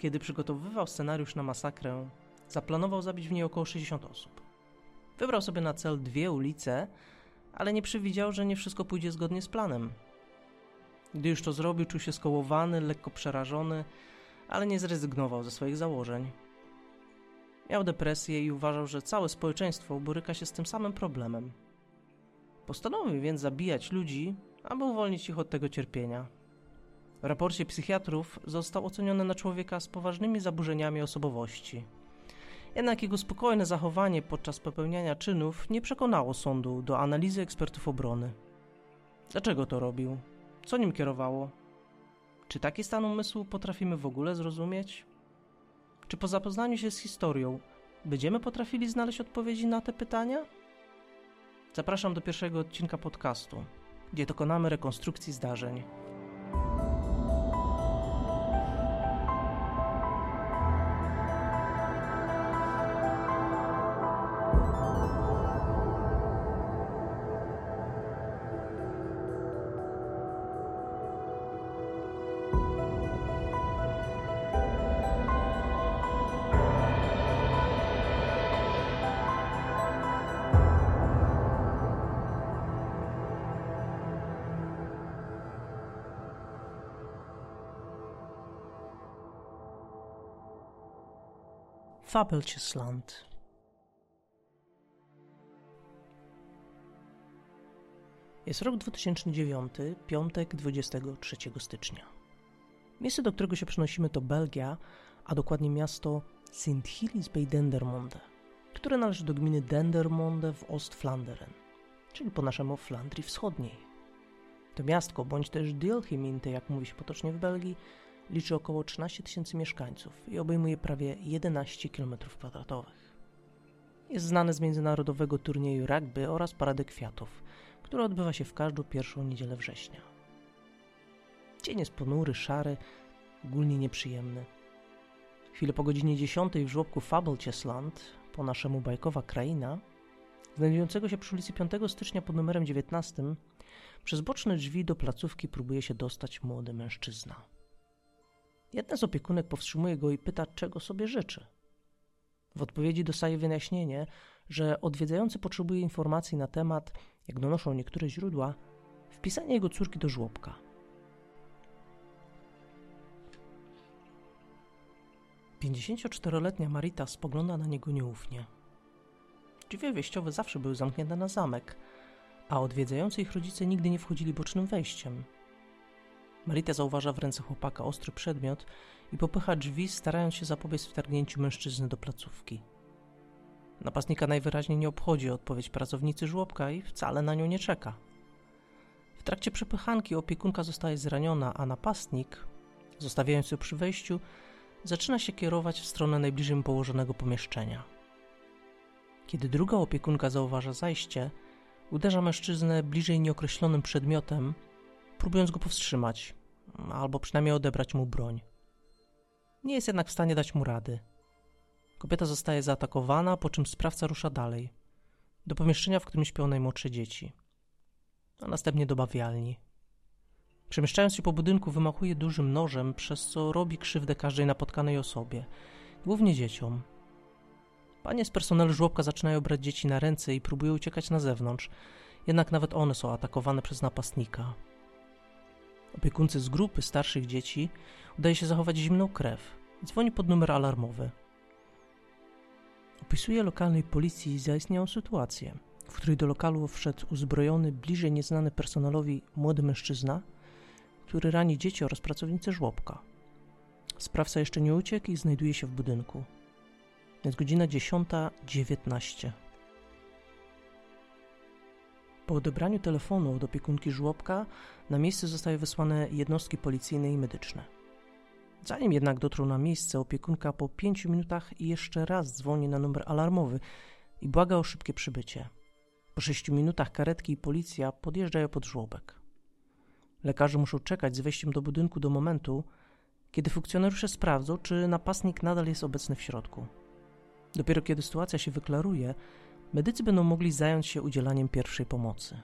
kiedy przygotowywał scenariusz na masakrę, zaplanował zabić w niej około 60 osób. Wybrał sobie na cel dwie ulice, ale nie przewidział, że nie wszystko pójdzie zgodnie z planem. Gdy już to zrobił, czuł się skołowany, lekko przerażony, ale nie zrezygnował ze swoich założeń. Miał depresję i uważał, że całe społeczeństwo boryka się z tym samym problemem. Postanowił więc zabijać ludzi, aby uwolnić ich od tego cierpienia. W raporcie psychiatrów został oceniony na człowieka z poważnymi zaburzeniami osobowości. Jednak jego spokojne zachowanie podczas popełniania czynów nie przekonało sądu do analizy ekspertów obrony. Dlaczego to robił? Co nim kierowało? Czy taki stan umysłu potrafimy w ogóle zrozumieć? Czy po zapoznaniu się z historią będziemy potrafili znaleźć odpowiedzi na te pytania? Zapraszam do pierwszego odcinka podcastu, gdzie dokonamy rekonstrukcji zdarzeń. Fabelczysland. Jest rok 2009, piątek 23 stycznia. Miejsce, do którego się przenosimy to Belgia, a dokładnie miasto Sint-Gilles bij Dendermonde, które należy do gminy Dendermonde w Ostflanderen, czyli po naszemu Flandrii Wschodniej. To miastko, bądź też Dilgeminte, jak mówi się potocznie w Belgii, liczy około 13 tysięcy mieszkańców i obejmuje prawie 11 km2. Jest znane z międzynarodowego turnieju rugby oraz Parady Kwiatów, która odbywa się w każdą pierwszą niedzielę września. Dzień jest ponury, szary, ogólnie nieprzyjemny. Chwilę po godzinie 10 w żłobku Fabelciesland, po naszemu bajkowa kraina, znajdującego się przy ulicy 5 stycznia pod numerem 19, przez boczne drzwi do placówki próbuje się dostać młody mężczyzna. Jedna z opiekunek powstrzymuje go i pyta, czego sobie życzy. W odpowiedzi dostaje wyjaśnienie, że odwiedzający potrzebuje informacji na temat, jak donoszą niektóre źródła, wpisania jego córki do żłobka. Pięćdziesięcioczteroletnia Marita spogląda na niego nieufnie. Drzwi wejściowe zawsze były zamknięte na zamek, a odwiedzający ich rodzice nigdy nie wchodzili bocznym wejściem – Marita zauważa w ręce chłopaka ostry przedmiot i popycha drzwi, starając się zapobiec wtargnięciu mężczyzny do placówki. Napastnika najwyraźniej nie obchodzi odpowiedź pracownicy żłobka i wcale na nią nie czeka. W trakcie przepychanki opiekunka zostaje zraniona, a napastnik, zostawiając ją przy wejściu, zaczyna się kierować w stronę najbliżej położonego pomieszczenia. Kiedy druga opiekunka zauważa zajście, uderza mężczyznę bliżej nieokreślonym przedmiotem, próbując go powstrzymać, albo przynajmniej odebrać mu broń. Nie jest jednak w stanie dać mu rady. Kobieta zostaje zaatakowana, po czym sprawca rusza dalej do pomieszczenia, w którym śpią najmłodsze dzieci, a następnie do bawialni. Przemieszczając się po budynku, wymachuje dużym nożem, przez co robi krzywdę każdej napotkanej osobie, głównie dzieciom. Panie z personelu żłobka zaczynają brać dzieci na ręce i próbują uciekać na zewnątrz, jednak nawet one są atakowane przez napastnika. Opiekunce z grupy starszych dzieci udaje się zachować zimną krew i dzwoni pod numer alarmowy. Opisuje lokalnej policji zaistniałą sytuację, w której do lokalu wszedł uzbrojony, bliżej nieznany personelowi młody mężczyzna, który rani dzieci oraz pracownicę żłobka. Sprawca jeszcze nie uciekł i znajduje się w budynku. Jest godzina 10.19. Po odebraniu telefonu od opiekunki żłobka na miejsce zostały wysłane jednostki policyjne i medyczne. Zanim jednak dotrą na miejsce, opiekunka po pięciu minutach jeszcze raz dzwoni na numer alarmowy i błaga o szybkie przybycie. Po sześciu minutach karetki i policja podjeżdżają pod żłobek. Lekarze muszą czekać z wejściem do budynku do momentu, kiedy funkcjonariusze sprawdzą, czy napastnik nadal jest obecny w środku. Dopiero kiedy sytuacja się wyklaruje, medycy będą mogli zająć się udzielaniem pierwszej pomocy.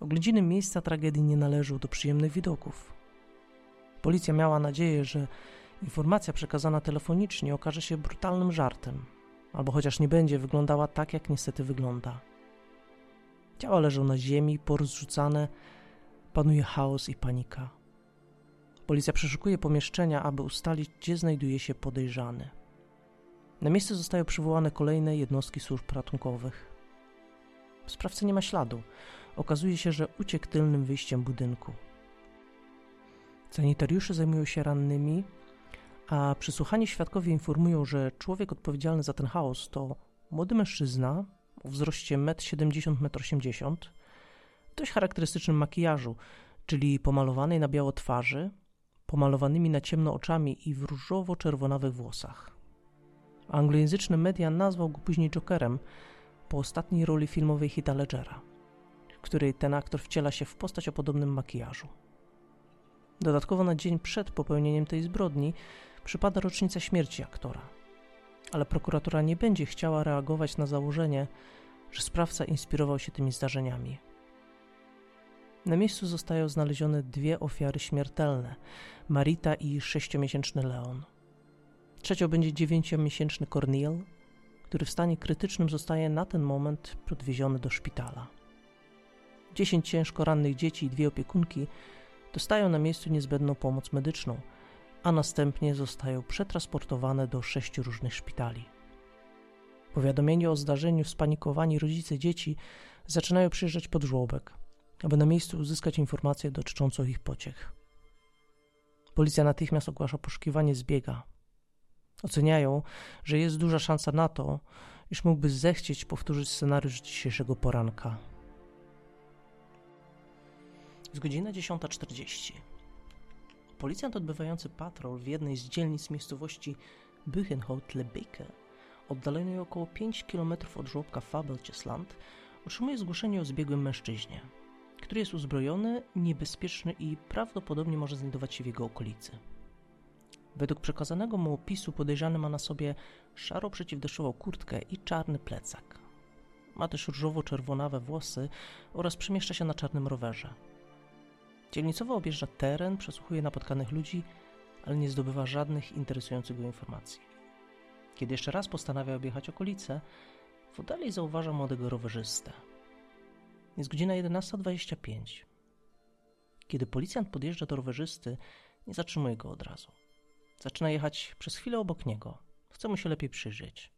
Oględziny miejsca tragedii nie należą do przyjemnych widoków. Policja miała nadzieję, że informacja przekazana telefonicznie okaże się brutalnym żartem, albo chociaż nie będzie wyglądała tak, jak niestety wygląda. Ciała leżą na ziemi, porozrzucane, panuje chaos i panika. Policja przeszukuje pomieszczenia, aby ustalić, gdzie znajduje się podejrzany. Na miejsce zostają przywołane kolejne jednostki służb ratunkowych. Sprawcy nie ma śladu. Okazuje się, że uciekł tylnym wyjściem budynku. Sanitariusze zajmują się rannymi, a przysłuchani świadkowie informują, że człowiek odpowiedzialny za ten chaos to młody mężczyzna o wzroście 1,70 m, m, dość charakterystycznym makijażu, czyli pomalowanej na biało twarzy, pomalowanymi na ciemno oczami i w różowo-czerwonawych włosach. Anglojęzyczne media nazwał go później Jokerem po ostatniej roli filmowej Hita Ledgera, w której ten aktor wciela się w postać o podobnym makijażu. Dodatkowo na dzień przed popełnieniem tej zbrodni przypada rocznica śmierci aktora, ale prokuratura nie będzie chciała reagować na założenie, że sprawca inspirował się tymi zdarzeniami. Na miejscu zostają znalezione dwie ofiary śmiertelne: Marita i sześciomiesięczny Leon. Trzecią będzie dziewięciomiesięczny Cornel, który w stanie krytycznym zostaje na ten moment podwieziony do szpitala. Dziesięć ciężko rannych dzieci i dwie opiekunki dostają na miejscu niezbędną pomoc medyczną, a następnie zostają przetransportowane do sześciu różnych szpitali. Powiadomieni o zdarzeniu spanikowani rodzice dzieci zaczynają przyjeżdżać pod żłobek, aby na miejscu uzyskać informacje dotyczącą ich pociech. Policja natychmiast ogłasza poszukiwanie zbiega. Oceniają, że jest duża szansa na to, iż mógłby zechcieć powtórzyć scenariusz dzisiejszego poranka. Jest godzina 10.40. Policjant odbywający patrol w jednej z dzielnic miejscowości Büchenhout-Lebeke, oddalonej około 5 km od żłobka Fabelciesland, otrzymuje zgłoszenie o zbiegłym mężczyźnie, który jest uzbrojony, niebezpieczny i prawdopodobnie może znajdować się w jego okolicy. Według przekazanego mu opisu podejrzany ma na sobie szaro przeciwdeszczową kurtkę i czarny plecak. Ma też różowo-czerwonawe włosy oraz przemieszcza się na czarnym rowerze. Dzielnicowo objeżdża teren, przesłuchuje napotkanych ludzi, ale nie zdobywa żadnych interesujących go informacji. Kiedy jeszcze raz postanawia objechać okolice, w oddali zauważa młodego rowerzystę. Jest godzina 11.25. Kiedy policjant podjeżdża do rowerzysty, nie zatrzymuje go od razu. Zaczyna jechać przez chwilę obok niego. Chce mu się lepiej przyjrzeć.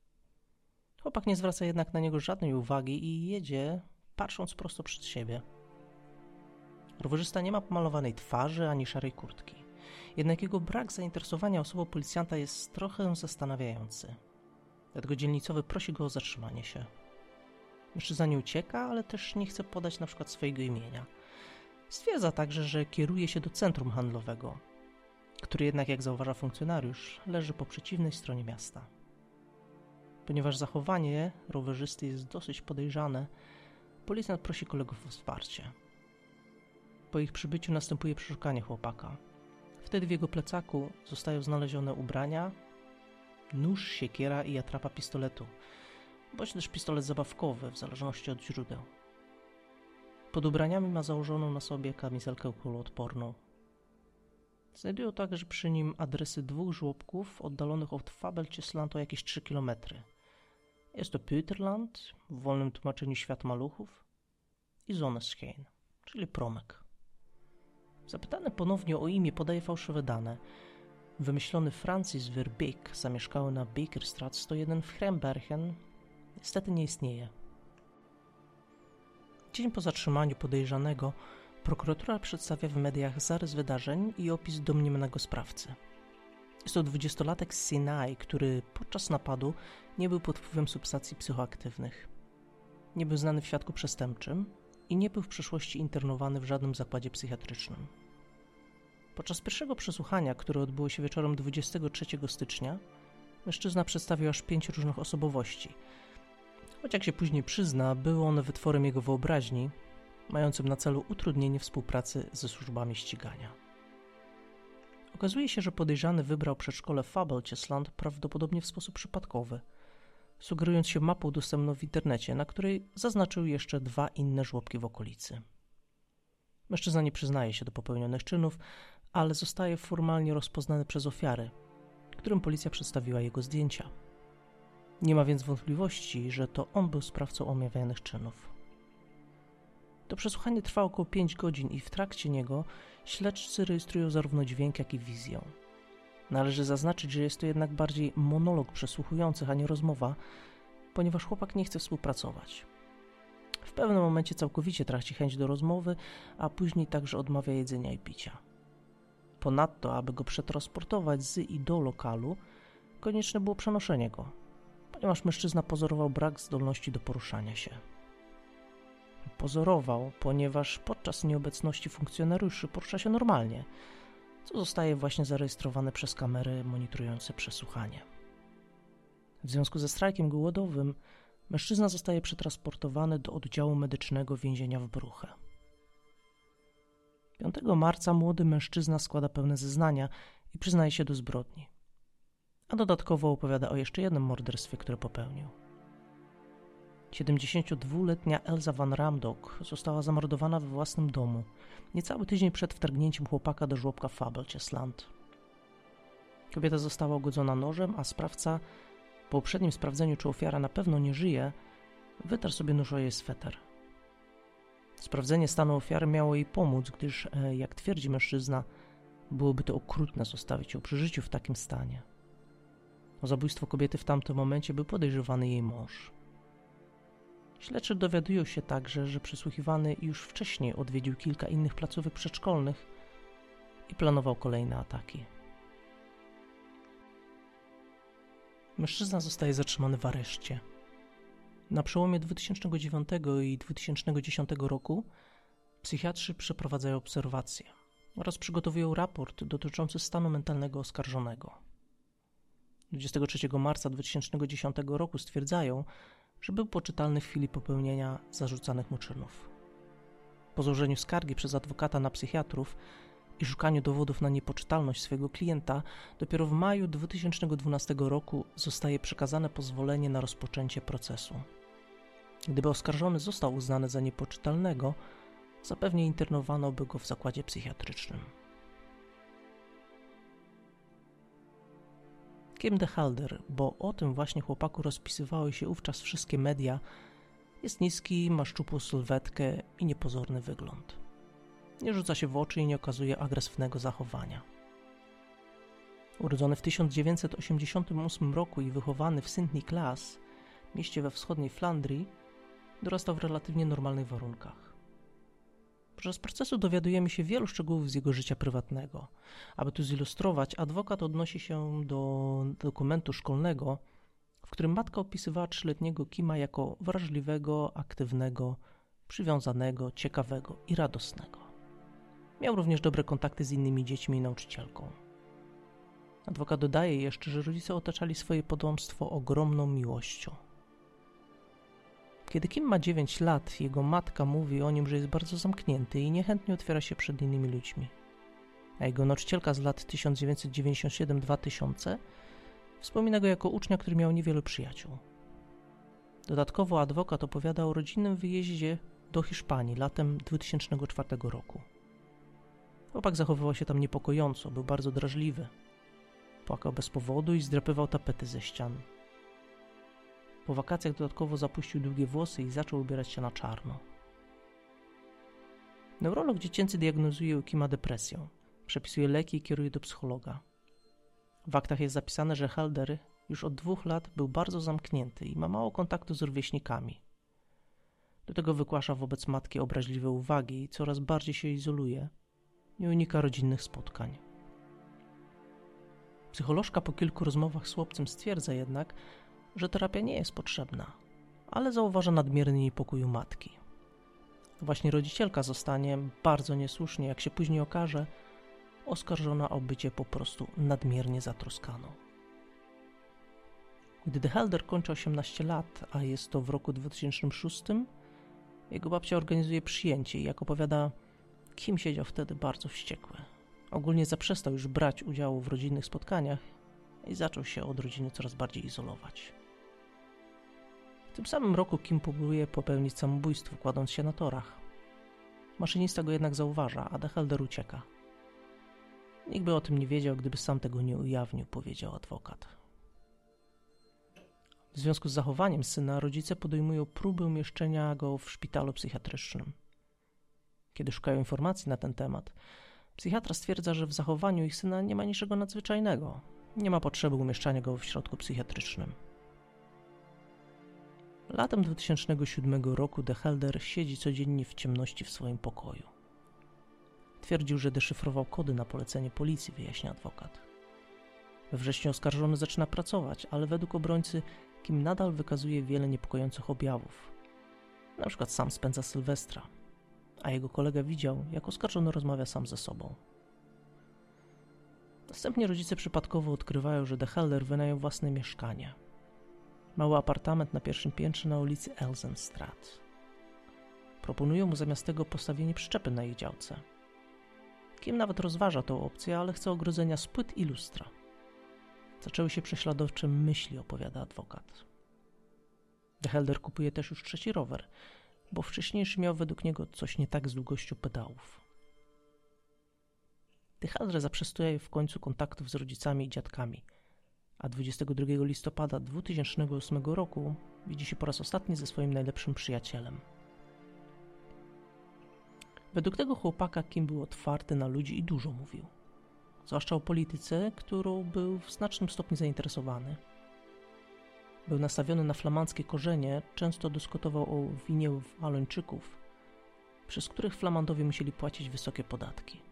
Chłopak nie zwraca jednak na niego żadnej uwagi i jedzie, patrząc prosto przed siebie. Rowerzysta nie ma pomalowanej twarzy ani szarej kurtki. Jednak jego brak zainteresowania osobą policjanta jest trochę zastanawiający. Dlatego dzielnicowy prosi go o zatrzymanie się. Mężczyzna nie ucieka, ale też nie chce podać na przykład swojego imienia. Stwierdza także, że kieruje się do centrum handlowego, który jednak, jak zauważa funkcjonariusz, leży po przeciwnej stronie miasta. Ponieważ zachowanie rowerzysty jest dosyć podejrzane, policjant prosi kolegów o wsparcie. Po ich przybyciu następuje przeszukanie chłopaka. Wtedy w jego plecaku zostają znalezione ubrania, nóż, siekiera i atrapa pistoletu, bądź też pistolet zabawkowy, w zależności od źródeł. Pod ubraniami ma założoną na sobie kamizelkę kuloodporną. Znajdują także przy nim adresy dwóch żłobków oddalonych od Fabelciesland o jakieś 3 km. Jest to Püterland, w wolnym tłumaczeniu Świat Maluchów, i Zonesheim, czyli Promek. Zapytany ponownie o imię podaje fałszywe dane. Wymyślony Francis Verbeek, zamieszkały na Bakerstraat 101 w Hrembergen, niestety nie istnieje. Dzień po zatrzymaniu podejrzanego prokuratura przedstawia w mediach zarys wydarzeń i opis domniemanego sprawcy. Jest to dwudziestolatek z Sinai, który podczas napadu nie był pod wpływem substancji psychoaktywnych. Nie był znany w świadku przestępczym, i nie był w przeszłości internowany w żadnym zakładzie psychiatrycznym. Podczas pierwszego przesłuchania, które odbyło się wieczorem 23 stycznia, mężczyzna przedstawił aż pięć różnych osobowości. Choć jak się później przyzna, były one wytworem jego wyobraźni, mającym na celu utrudnienie współpracy ze służbami ścigania. Okazuje się, że podejrzany wybrał przedszkole Fabelciesland prawdopodobnie w sposób przypadkowy – sugerując się mapą dostępną w internecie, na której zaznaczył jeszcze dwa inne żłobki w okolicy. Mężczyzna nie przyznaje się do popełnionych czynów, ale zostaje formalnie rozpoznany przez ofiary, którym policja przedstawiła jego zdjęcia. Nie ma więc wątpliwości, że to on był sprawcą omawianych czynów. To przesłuchanie trwa około 5 godzin i w trakcie niego śledczy rejestrują zarówno dźwięk, jak i wizję. Należy zaznaczyć, że jest to jednak bardziej monolog przesłuchujących, a nie rozmowa, ponieważ chłopak nie chce współpracować. W pewnym momencie całkowicie traci chęć do rozmowy, a później także odmawia jedzenia i picia. Ponadto, aby go przetransportować z i do lokalu, konieczne było przenoszenie go, ponieważ mężczyzna pozorował brak zdolności do poruszania się. Pozorował, ponieważ podczas nieobecności funkcjonariuszy porusza się normalnie, co zostaje właśnie zarejestrowane przez kamery monitorujące przesłuchanie. W związku ze strajkiem głodowym mężczyzna zostaje przetransportowany do oddziału medycznego więzienia w Bruche. 5 marca młody mężczyzna składa pełne zeznania i przyznaje się do zbrodni, a dodatkowo opowiada o jeszcze jednym morderstwie, które popełnił. 72-letnia Elza van Ramdok została zamordowana we własnym domu, niecały tydzień przed wtargnięciem chłopaka do żłobka Fabelciesland. Kobieta została ugodzona nożem, a sprawca, po uprzednim sprawdzeniu, czy ofiara na pewno nie żyje, wytarł sobie nóż o jej sweter. Sprawdzenie stanu ofiary miało jej pomóc, gdyż, e, jak twierdzi mężczyzna, byłoby to okrutne zostawić ją przy życiu w takim stanie. O zabójstwo kobiety w tamtym momencie był podejrzewany jej mąż. Śledczy dowiadują się także, że przesłuchiwany już wcześniej odwiedził kilka innych placówek przedszkolnych i planował kolejne ataki. Mężczyzna zostaje zatrzymany w areszcie. Na przełomie 2009 i 2010 roku psychiatrzy przeprowadzają obserwacje oraz przygotowują raport dotyczący stanu mentalnego oskarżonego. 23 marca 2010 roku stwierdzają, że był poczytalny w chwili popełnienia zarzucanych mu czynów. Po złożeniu skargi przez adwokata na psychiatrów i szukaniu dowodów na niepoczytalność swojego klienta, dopiero w maju 2012 roku zostaje przekazane pozwolenie na rozpoczęcie procesu. Gdyby oskarżony został uznany za niepoczytalnego, zapewne internowano by go w zakładzie psychiatrycznym. Kim de Halder, bo o tym właśnie chłopaku rozpisywały się wówczas wszystkie media, jest niski, ma szczupłą sylwetkę i niepozorny wygląd. Nie rzuca się w oczy i nie okazuje agresywnego zachowania. Urodzony w 1988 roku i wychowany w Saint-Nicolas, mieście we wschodniej Flandrii, dorastał w relatywnie normalnych warunkach. Podczas procesu dowiadujemy się wielu szczegółów z jego życia prywatnego. Aby tu zilustrować, adwokat odnosi się do dokumentu szkolnego, w którym matka opisywała trzyletniego Kima jako wrażliwego, aktywnego, przywiązanego, ciekawego i radosnego. Miał również dobre kontakty z innymi dziećmi i nauczycielką. Adwokat dodaje jeszcze, że rodzice otaczali swoje podomstwo ogromną miłością. Kiedy Kim ma 9 lat, jego matka mówi o nim, że jest bardzo zamknięty i niechętnie otwiera się przed innymi ludźmi. A jego nauczycielka z lat 1997-2000 wspomina go jako ucznia, który miał niewielu przyjaciół. Dodatkowo adwokat opowiada o rodzinnym wyjeździe do Hiszpanii latem 2004 roku. Chłopak zachowywał się tam niepokojąco, był bardzo drażliwy. Płakał bez powodu i zdrapywał tapety ze ścian. Po wakacjach dodatkowo zapuścił długie włosy i zaczął ubierać się na czarno. Neurolog dziecięcy diagnozuje Kima depresją. Przepisuje leki i kieruje do psychologa. W aktach jest zapisane, że Helder już od dwóch lat był bardzo zamknięty i ma mało kontaktu z rówieśnikami. Do tego wykłasza wobec matki obraźliwe uwagi i coraz bardziej się izoluje. Nie unika rodzinnych spotkań. Psycholożka po kilku rozmowach z chłopcem stwierdza jednak, że terapia nie jest potrzebna, ale zauważa nadmierny niepokój matki. Właśnie rodzicielka zostanie bardzo niesłusznie, jak się później okaże, oskarżona o bycie po prostu nadmiernie zatroskaną. Gdy De Helder kończy 18 lat, a jest to w roku 2006, jego babcia organizuje przyjęcie i jak opowiada, Kim siedział wtedy bardzo wściekły. Ogólnie zaprzestał już brać udziału w rodzinnych spotkaniach i zaczął się od rodziny coraz bardziej izolować. W tym samym roku Kim próbuje popełnić samobójstwo, kładąc się na torach. Maszynista go jednak zauważa, a Dehelder ucieka. Nikt by o tym nie wiedział, gdyby sam tego nie ujawnił, powiedział adwokat. W związku z zachowaniem syna rodzice podejmują próby umieszczenia go w szpitalu psychiatrycznym. Kiedy szukają informacji na ten temat, psychiatra stwierdza, że w zachowaniu ich syna nie ma niczego nadzwyczajnego. Nie ma potrzeby umieszczania go w środku psychiatrycznym. Latem 2007 roku De Helder siedzi codziennie w ciemności w swoim pokoju. Twierdził, że deszyfrował kody na polecenie policji, wyjaśnia adwokat. We wrześniu oskarżony zaczyna pracować, ale według obrońcy Kim nadal wykazuje wiele niepokojących objawów. Na przykład sam spędza Sylwestra, a jego kolega widział, jak oskarżony rozmawia sam ze sobą. Następnie rodzice przypadkowo odkrywają, że De Helder wynajął własne mieszkanie. Mały apartament na pierwszym piętrze na ulicy Elsenstraat. Proponują mu zamiast tego postawienie przyczepy na ich działce. Kim nawet rozważa tę opcję, ale chce ogrodzenia z płyt i lustra. Zaczęły się prześladowcze myśli, opowiada adwokat. De Helder kupuje też już trzeci rower, bo wcześniejszy miał według niego coś nie tak z długością pedałów. De Helder zaprzestuje w końcu kontaktów z rodzicami i dziadkami, a 22 listopada 2008 roku widzi się po raz ostatni ze swoim najlepszym przyjacielem. Według tego chłopaka Kim był otwarty na ludzi i dużo mówił zwłaszcza o polityce, którą był w znacznym stopniu zainteresowany. Był nastawiony na flamandzkie korzenie, często dyskutował o winie Walończyków, przez których flamandowie musieli płacić wysokie podatki.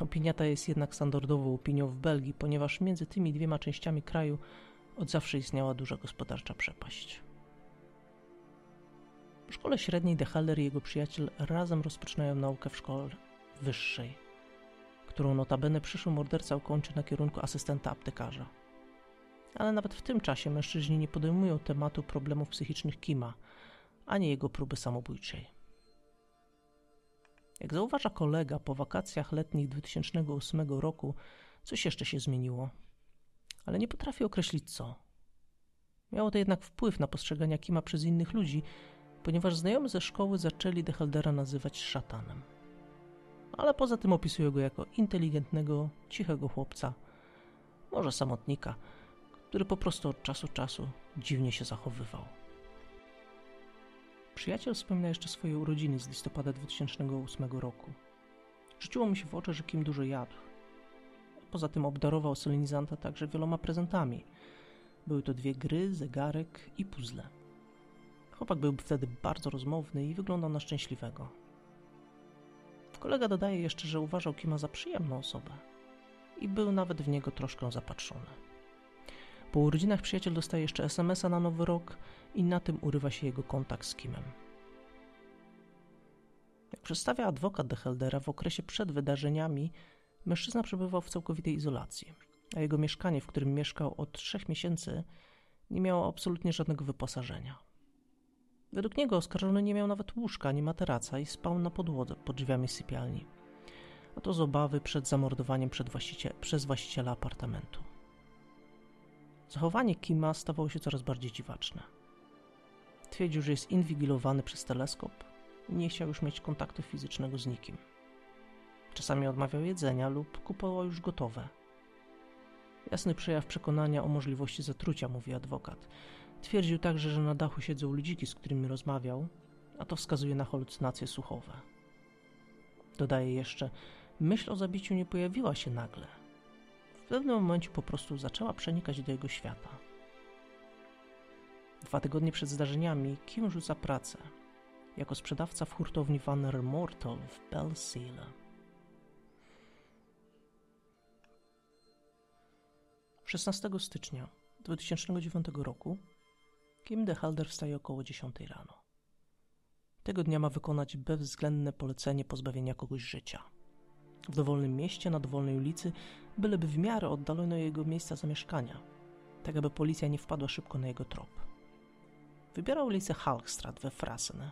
Opinia ta jest jednak standardową opinią w Belgii, ponieważ między tymi dwiema częściami kraju od zawsze istniała duża gospodarcza przepaść. W szkole średniej De Haller i jego przyjaciel razem rozpoczynają naukę w szkole wyższej którą notabene przyszły morderca ukończy na kierunku asystenta aptekarza. Ale nawet w tym czasie mężczyźni nie podejmują tematu problemów psychicznych Kima, ani jego próby samobójczej. Jak zauważa kolega, po wakacjach letnich 2008 roku coś jeszcze się zmieniło, ale nie potrafi określić co. Miało to jednak wpływ na postrzegania Kima przez innych ludzi, ponieważ znajomi ze szkoły zaczęli Deheldera nazywać szatanem ale poza tym opisują go jako inteligentnego, cichego chłopca, może samotnika, który po prostu od czasu czasu dziwnie się zachowywał. Przyjaciel wspomina jeszcze swoje urodziny z listopada 2008 roku. Rzuciło mi się w oczy, że Kim dużo jadł. Poza tym obdarował solenizanta także wieloma prezentami. Były to dwie gry, zegarek i puzzle. Chłopak był wtedy bardzo rozmowny i wyglądał na szczęśliwego. Kolega dodaje jeszcze, że uważał Kima za przyjemną osobę i był nawet w niego troszkę zapatrzony. Po urodzinach przyjaciel dostaje jeszcze SMS-a na nowy rok i na tym urywa się jego kontakt z Kimem. Jak przedstawia adwokat de Heldera, w okresie przed wydarzeniami mężczyzna przebywał w całkowitej izolacji, a jego mieszkanie, w którym mieszkał od trzech miesięcy, nie miało absolutnie żadnego wyposażenia. Według niego oskarżony nie miał nawet łóżka ani materaca i spał na podłodze pod drzwiami sypialni. A to z obawy przed zamordowaniem przed właściciel, przez właściciela apartamentu. Zachowanie Kima stawało się coraz bardziej dziwaczne. Twierdził, że jest inwigilowany przez teleskop i nie chciał już mieć kontaktu fizycznego z nikim. Czasami odmawiał jedzenia lub kupował już gotowe. Jasny przejaw przekonania o możliwości zatrucia, mówi adwokat. Twierdził także, że na dachu siedzą ludziki, z którymi rozmawiał, a to wskazuje na halucynacje słuchowe. Dodaje jeszcze, myśl o zabiciu nie pojawiła się nagle. W pewnym momencie po prostu zaczęła przenikać do jego świata. Dwa tygodnie przed zdarzeniami Kim rzuca pracę jako sprzedawca w hurtowni Van Mortal w Bellseale. 16 stycznia 2009 roku Kim de Halder wstaje około 10 rano. Tego dnia ma wykonać bezwzględne polecenie pozbawienia kogoś życia. W dowolnym mieście, na dowolnej ulicy, byleby w miarę oddalono jego miejsca zamieszkania, tak aby policja nie wpadła szybko na jego trop. Wybierał ulicę Halkstrat we Frasen,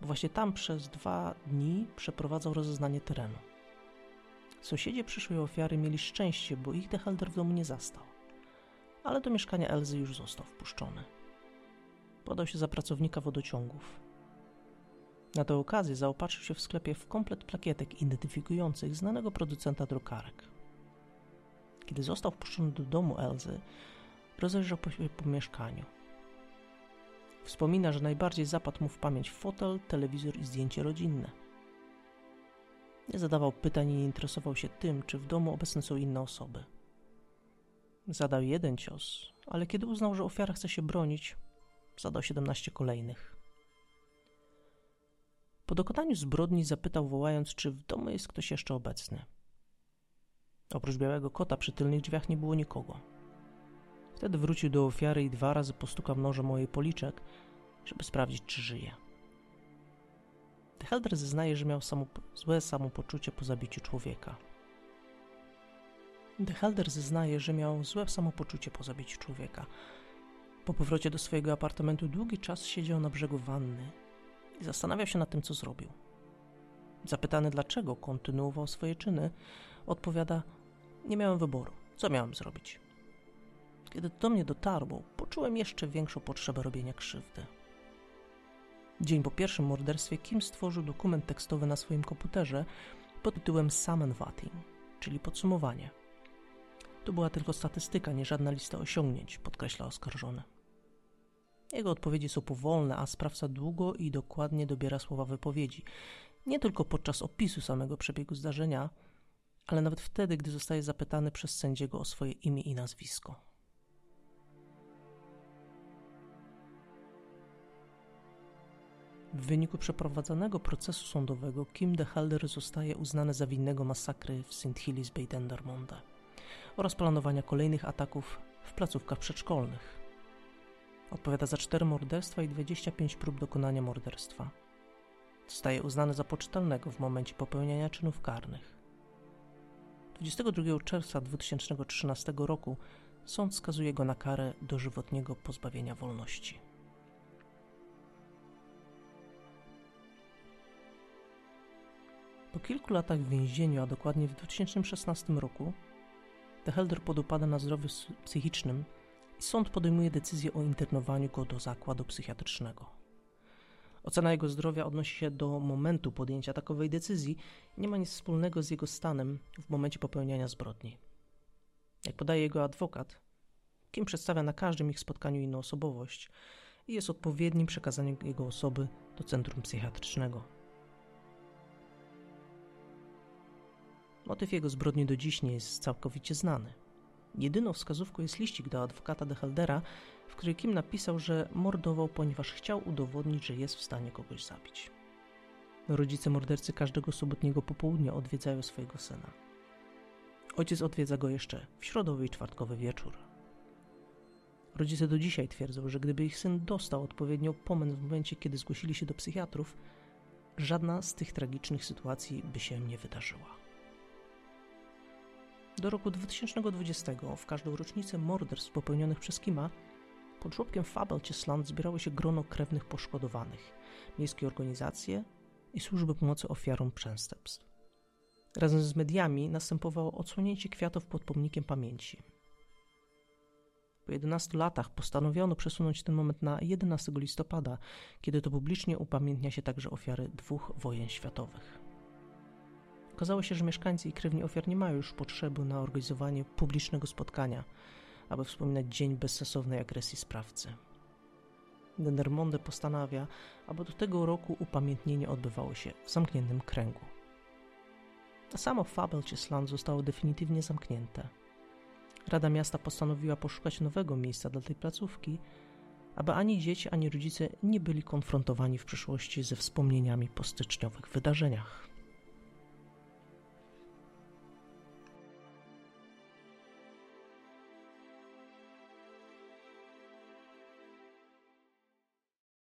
bo właśnie tam przez dwa dni przeprowadzał rozeznanie terenu. Sąsiedzi przyszłej ofiary mieli szczęście, bo ich de Halder w domu nie zastał, ale do mieszkania Elzy już został wpuszczony. Podał się za pracownika wodociągów. Na tę okazję zaopatrzył się w sklepie w komplet plakietek identyfikujących znanego producenta drukarek. Kiedy został wpuszczony do domu Elzy, rozejrzał się po mieszkaniu. Wspomina, że najbardziej zapadł mu w pamięć fotel, telewizor i zdjęcie rodzinne. Nie zadawał pytań i nie interesował się tym, czy w domu obecne są inne osoby. Zadał jeden cios, ale kiedy uznał, że ofiara chce się bronić, zadał 17 kolejnych. Po dokonaniu zbrodni zapytał, wołając, czy w domu jest ktoś jeszcze obecny. Oprócz białego kota przy tylnych drzwiach nie było nikogo. Wtedy wrócił do ofiary i dwa razy postukał nożem o jej policzek, żeby sprawdzić, czy żyje. Helder zeznaje, że miał złe samopoczucie po zabiciu człowieka. De Helder zeznaje, że miał złe samopoczucie po zabiciu człowieka. Po powrocie do swojego apartamentu długi czas siedział na brzegu wanny i zastanawiał się nad tym, co zrobił. Zapytany dlaczego kontynuował swoje czyny, odpowiada: Nie miałem wyboru. Co miałem zrobić? Kiedy do mnie dotarło, poczułem jeszcze większą potrzebę robienia krzywdy. Dzień po pierwszym morderstwie Kim stworzył dokument tekstowy na swoim komputerze pod tytułem Sammenfatting, czyli podsumowanie. To była tylko statystyka, nie żadna lista osiągnięć, podkreśla oskarżony. Jego odpowiedzi są powolne, a sprawca długo i dokładnie dobiera słowa wypowiedzi. Nie tylko podczas opisu samego przebiegu zdarzenia, ale nawet wtedy, gdy zostaje zapytany przez sędziego o swoje imię i nazwisko. W wyniku przeprowadzonego procesu sądowego Kim de Helder zostaje uznany za winnego masakry w St. Hillis Bay Dendermonde oraz planowania kolejnych ataków w placówkach przedszkolnych. Odpowiada za cztery morderstwa i 25 prób dokonania morderstwa. Zostaje uznany za poczytalnego w momencie popełniania czynów karnych. 22 czerwca 2013 roku sąd skazuje go na karę dożywotniego pozbawienia wolności. Po kilku latach w więzieniu, a dokładnie w 2016 roku, Tehelder podupada na zdrowiu psychicznym sąd podejmuje decyzję o internowaniu go do zakładu psychiatrycznego. Ocena jego zdrowia odnosi się do momentu podjęcia takowej decyzji i nie ma nic wspólnego z jego stanem w momencie popełniania zbrodni. Jak podaje jego adwokat, Kim przedstawia na każdym ich spotkaniu inną osobowość i jest odpowiednim przekazaniem jego osoby do centrum psychiatrycznego. Motyw jego zbrodni do dziś nie jest całkowicie znany. Jedyną wskazówką jest liścik do adwokata de Heldera, w którym Kim napisał, że mordował, ponieważ chciał udowodnić, że jest w stanie kogoś zabić. Rodzice mordercy każdego sobotniego popołudnia odwiedzają swojego syna. Ojciec odwiedza go jeszcze w środowy i czwartkowy wieczór. Rodzice do dzisiaj twierdzą, że gdyby ich syn dostał odpowiednią pomoc w momencie, kiedy zgłosili się do psychiatrów, żadna z tych tragicznych sytuacji by się nie wydarzyła. Do roku 2020, w każdą rocznicę morderstw popełnionych przez Kima, pod żłobkiem Fabelciesland zbierało się grono krewnych poszkodowanych, miejskie organizacje i służby pomocy ofiarom przestępstw. Razem z mediami następowało odsłonięcie kwiatów pod pomnikiem pamięci. Po 11 latach postanowiono przesunąć ten moment na 11 listopada, kiedy to publicznie upamiętnia się także ofiary dwóch wojen światowych. Okazało się, że mieszkańcy i krewni ofiar nie mają już potrzeby na organizowanie publicznego spotkania, aby wspominać dzień bezsensownej agresji sprawcy. Dendermonde postanawia, aby do tego roku upamiętnienie odbywało się w zamkniętym kręgu. A samo Fabelciesland zostało definitywnie zamknięte. Rada Miasta postanowiła poszukać nowego miejsca dla tej placówki, aby ani dzieci, ani rodzice nie byli konfrontowani w przyszłości ze wspomnieniami po styczniowych wydarzeniach.